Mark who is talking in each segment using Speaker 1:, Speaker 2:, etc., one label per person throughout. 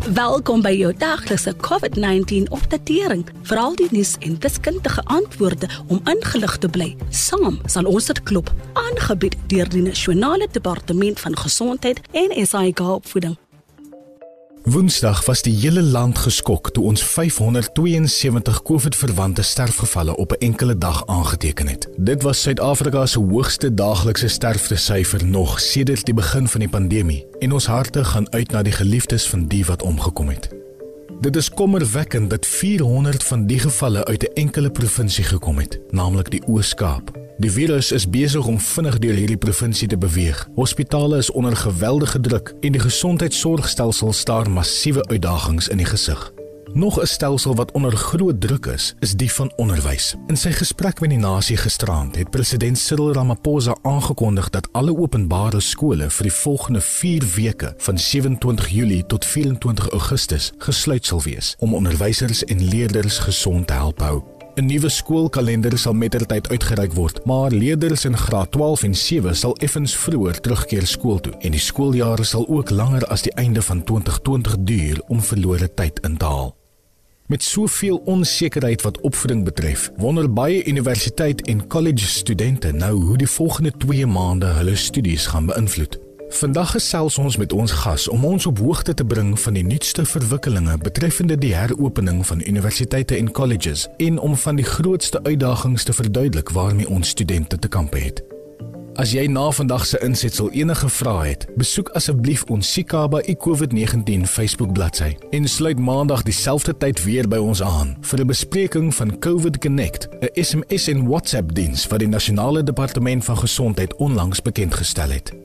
Speaker 1: Welkom by jou daglikse COVID-19 opdatering. Veral die nuus en wiskundige antwoorde om ingelig te bly. Saam sal ons dit klop. Aangebied deur die Nasionale Departement van Gesondheid en SAIG Opvoeding.
Speaker 2: Woensdag was die hele land geskok toe ons 572 COVID-verwante sterfgevalle op 'n enkele dag aangeteken het. Dit was Suid-Afrika se hoogste daaglikse sterftesyfer nog sedert die begin van die pandemie en ons harte gaan uit na die geliefdes van die wat omgekom het. Dit is kommerwekkend dat 400 van die gevalle uit 'n enkele provinsie gekom het, naamlik die Oos-Kaap. Die virus is besig om vinnig deur hierdie provinsie te beweeg. Hospitale is onder geweldige druk en die gesondheidsorgstelsel staar massiewe uitdagings in die gesig. Nog 'n stelsel wat onder groot druk is, is die van onderwys. In sy gesprek met die nasie gisterand het president Cyril Ramaphosa aangekondig dat alle openbare skole vir die volgende 4 weke van 27 Julie tot 24 Augustus gesluit sal wees om onderwysers en leerders gesond te help hou. 'n Nuwe skoolkalender sal mettertyd uitgereik word, maar leerders in graad 12 en 7 sal effens vroeër terugkeer skool toe en die skooljaar sal ook langer as die einde van 2020 duur om verlore tyd in te haal. Met soveel onsekerheid wat opvoeding betref, wonder baie universiteit en college studente nou hoe die volgende 2 maande hulle studies gaan beïnvloed. Vandag gesels ons met ons gas om ons op hoogte te bring van die nuutste verwikkelinge betreffende die heropening van universiteite en colleges en om van die grootste uitdagings te verduidelik waarmee ons studente te kamp het. As jy na vandag se insetsel enige vrae het, besoek asseblief ons Sikaba iCovid19 Facebook bladsy en sluit maandag dieselfde tyd weer by ons aan vir 'n bespreking van COVID Connect, 'n SMS en WhatsApp diens wat die Nasionale Departement van Gesondheid onlangs bekend gestel het.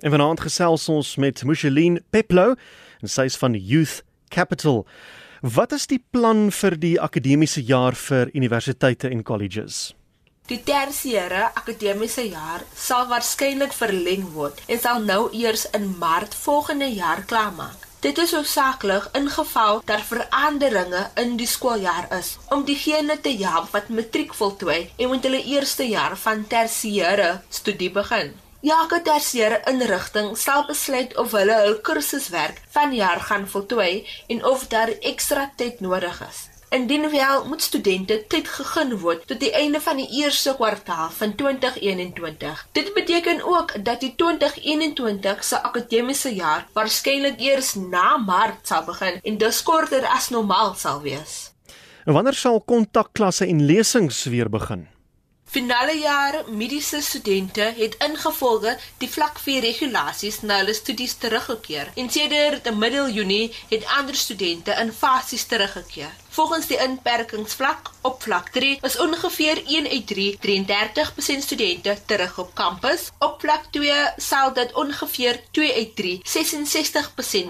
Speaker 3: En vanaand gesels ons met Musheline Peplo en sy is van Youth Capital. Wat is die plan vir die akademiese jaar vir universiteite en colleges?
Speaker 4: Die tersiêre akademiese jaar sal waarskynlik verleng word en sal nou eers in Maart volgende jaar klaarmaak. Dit is hoofsaaklik in geval daar veranderinge in die skooljaar is om diegene te help wat matriek voltooi en met hulle eerste jaar van tersiêre studie begin. Elke tersiêre inrigting sal besluit of hulle hul kursuswerk vanjaar gaan voltooi en of daar ekstra tyd nodig is. Indien wel moet studente tyd gegee word tot die einde van die eerste kwartaal van 2021. Dit beteken ook dat die 2021 se akademiese jaar waarskynlik eers na Maart sal begin en dus korter as normaal sal wees.
Speaker 3: En wanneer sal kontakklasse en lesings weer begin?
Speaker 4: Finale jaar mediese studente het ingevolge die vlak 4 regulasies na hulle studies teruggekeer en sedert middel Junie het ander studente in fases teruggekeer. Volgens die inperkingsvlak op vlak 3 is ongeveer 1 uit 3 33% studente terug op kampus. Op vlak 2 sal dit ongeveer 2 uit 3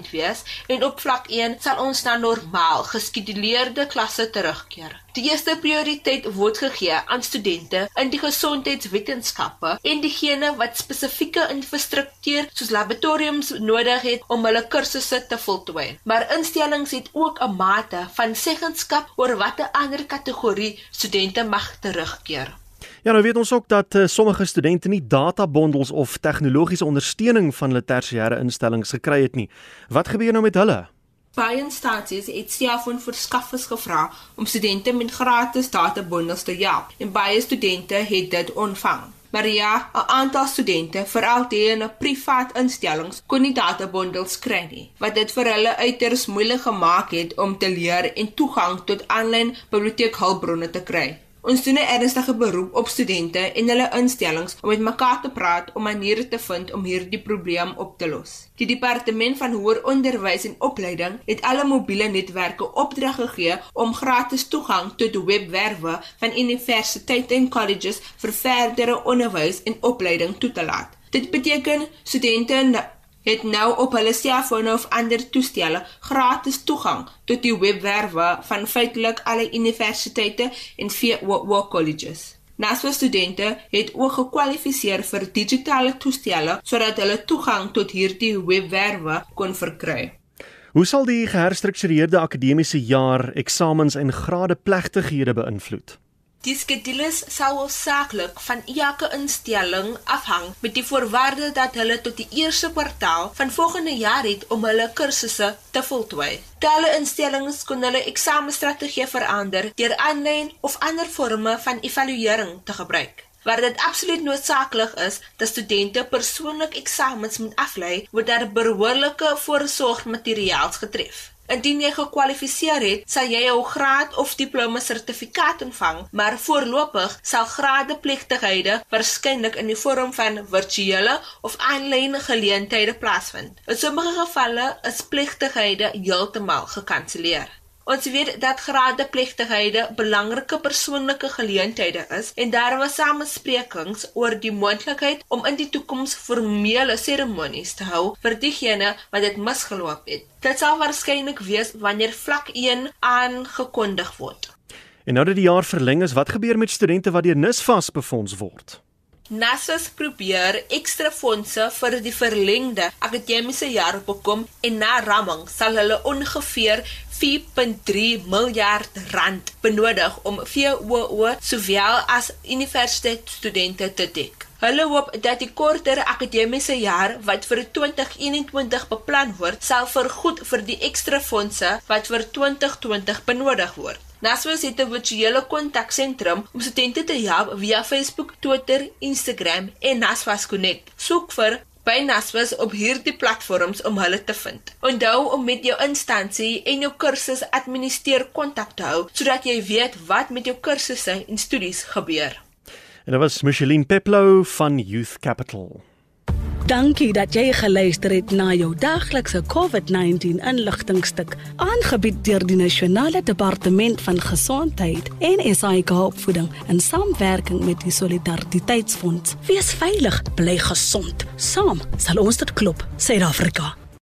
Speaker 4: 66% wees en op vlak 1 sal ons na normaal geskeduleerde klasse terugkeer. Die eerste prioriteit word gegee aan studente in die gesondheidswetenskappe en diegene wat spesifieke infrastruktuur soos laboratoriums nodig het om hulle kursusse te voltooi. Maar instellings het ook 'n mate van seggenskap oor watter ander kategorie studente mag terugkeer.
Speaker 3: Ja, nou weet ons ook dat uh, sommige studente nie databondels of tegnologiese ondersteuning van hulle tersiêre instellings gekry het nie. Wat gebeur nou met hulle?
Speaker 4: Baie instansies het selfoonverskaffers gevra om studente met gratis databondels te help en baie studente het dit ontvang. Maria, 'n aantal studente, veral die in 'n privaat instellings, kon nie databondels kry nie, wat dit vir hulle uiters moeilik gemaak het om te leer en toegang tot aanlyn biblioteekhulpbronne te kry. Ons doen 'n ernstige beroep op studente en hulle instellings om met mekaar te praat om maniere te vind om hierdie probleem op te los. Die departement van hoër onderwys en opleiding het alle mobiele netwerke opdrag gegee om gratis toegang tot webwerwe van universiteite en colleges vir verdere onderwys en opleiding toe te laat. Dit beteken studente het nou op hulle selfone of ander toestelle gratis toegang tot die webwerwe van feitelik alle universiteite en vier colleges. NASFA studente het ook gekwalifiseer vir digitale toestelle sodat hulle toegang tot hierdie webwerwe kon verkry.
Speaker 3: Hoe sal die geherstruktureerde akademiese jaar eksamens en grade plegtighede beïnvloed?
Speaker 4: Die skedules sal hoofsaaklik van elke instelling afhang met die voorwaarde dat hulle tot die eerste kwartaal van volgende jaar het om hulle kursusse te voltooi. Talle instellings kon hulle eksamenstrategie verander deur aanlyn of ander forme van evaluering te gebruik. Waar dit absoluut noodsaaklik is dat studente persoonlik eksamens moet aflê, word daar behoorlike voorsorgmateriaal getref. Indien jy gekwalifiseer het, sal jy jou graad of diploma sertifikaat ontvang, maar voorlopig sal gradepligtighede waarskynlik in die vorm van virtuele of aanlyn geleenthede plaasvind. In sommige gevalle is pligtighede heeltemal gekanselleer. Ons weet dat gradeplegtighede belangrike persoonlike geleenthede is en daar was samesprekings oor die moontlikheid om in die toekoms formele seremonies te hou vir diegene wat dit misgeloop het. Dit sal waarskynlik wees wanneer vlak 1 aangekondig word.
Speaker 3: En nou dat die jaar verleng is, wat gebeur met studente wat deur NSFAS befonds word?
Speaker 4: NASA's probeer ekstra fondse vir die verlengde akademiese jaar bekom en na ramming sal hulle ongeveer 4.3 miljard rand benodig om VWO sowel as universiteitsstudente te dek. Hulle hoop dat die korter akademiese jaar wat vir 2021 beplan word, sal vergoed vir die ekstra fondse wat vir 2020 benodig word. NSFAS het 'n virtuele kontaksentrum om studente te help via Facebook, Twitter, Instagram en NSFAS Connect. Soek vir by NSFAS op hierdie platforms om hulle te vind. Onthou om met jou instansie en jou kursus administreer kontak te hou sodat jy weet wat met jou kursusse en studies gebeur.
Speaker 3: En dit was Micheline Peplo van Youth Capital.
Speaker 1: Dankie dat jy geluister het na jou daglikse COVID-19 inligtingstuk aangebied deur die Nasionale Departement van Gesondheid en SAIK Opvoeding in samewerking met die Solidariteitsfonds. Wees veilig, bly gesond. Saam sal ons dit klop, Suid-Afrika.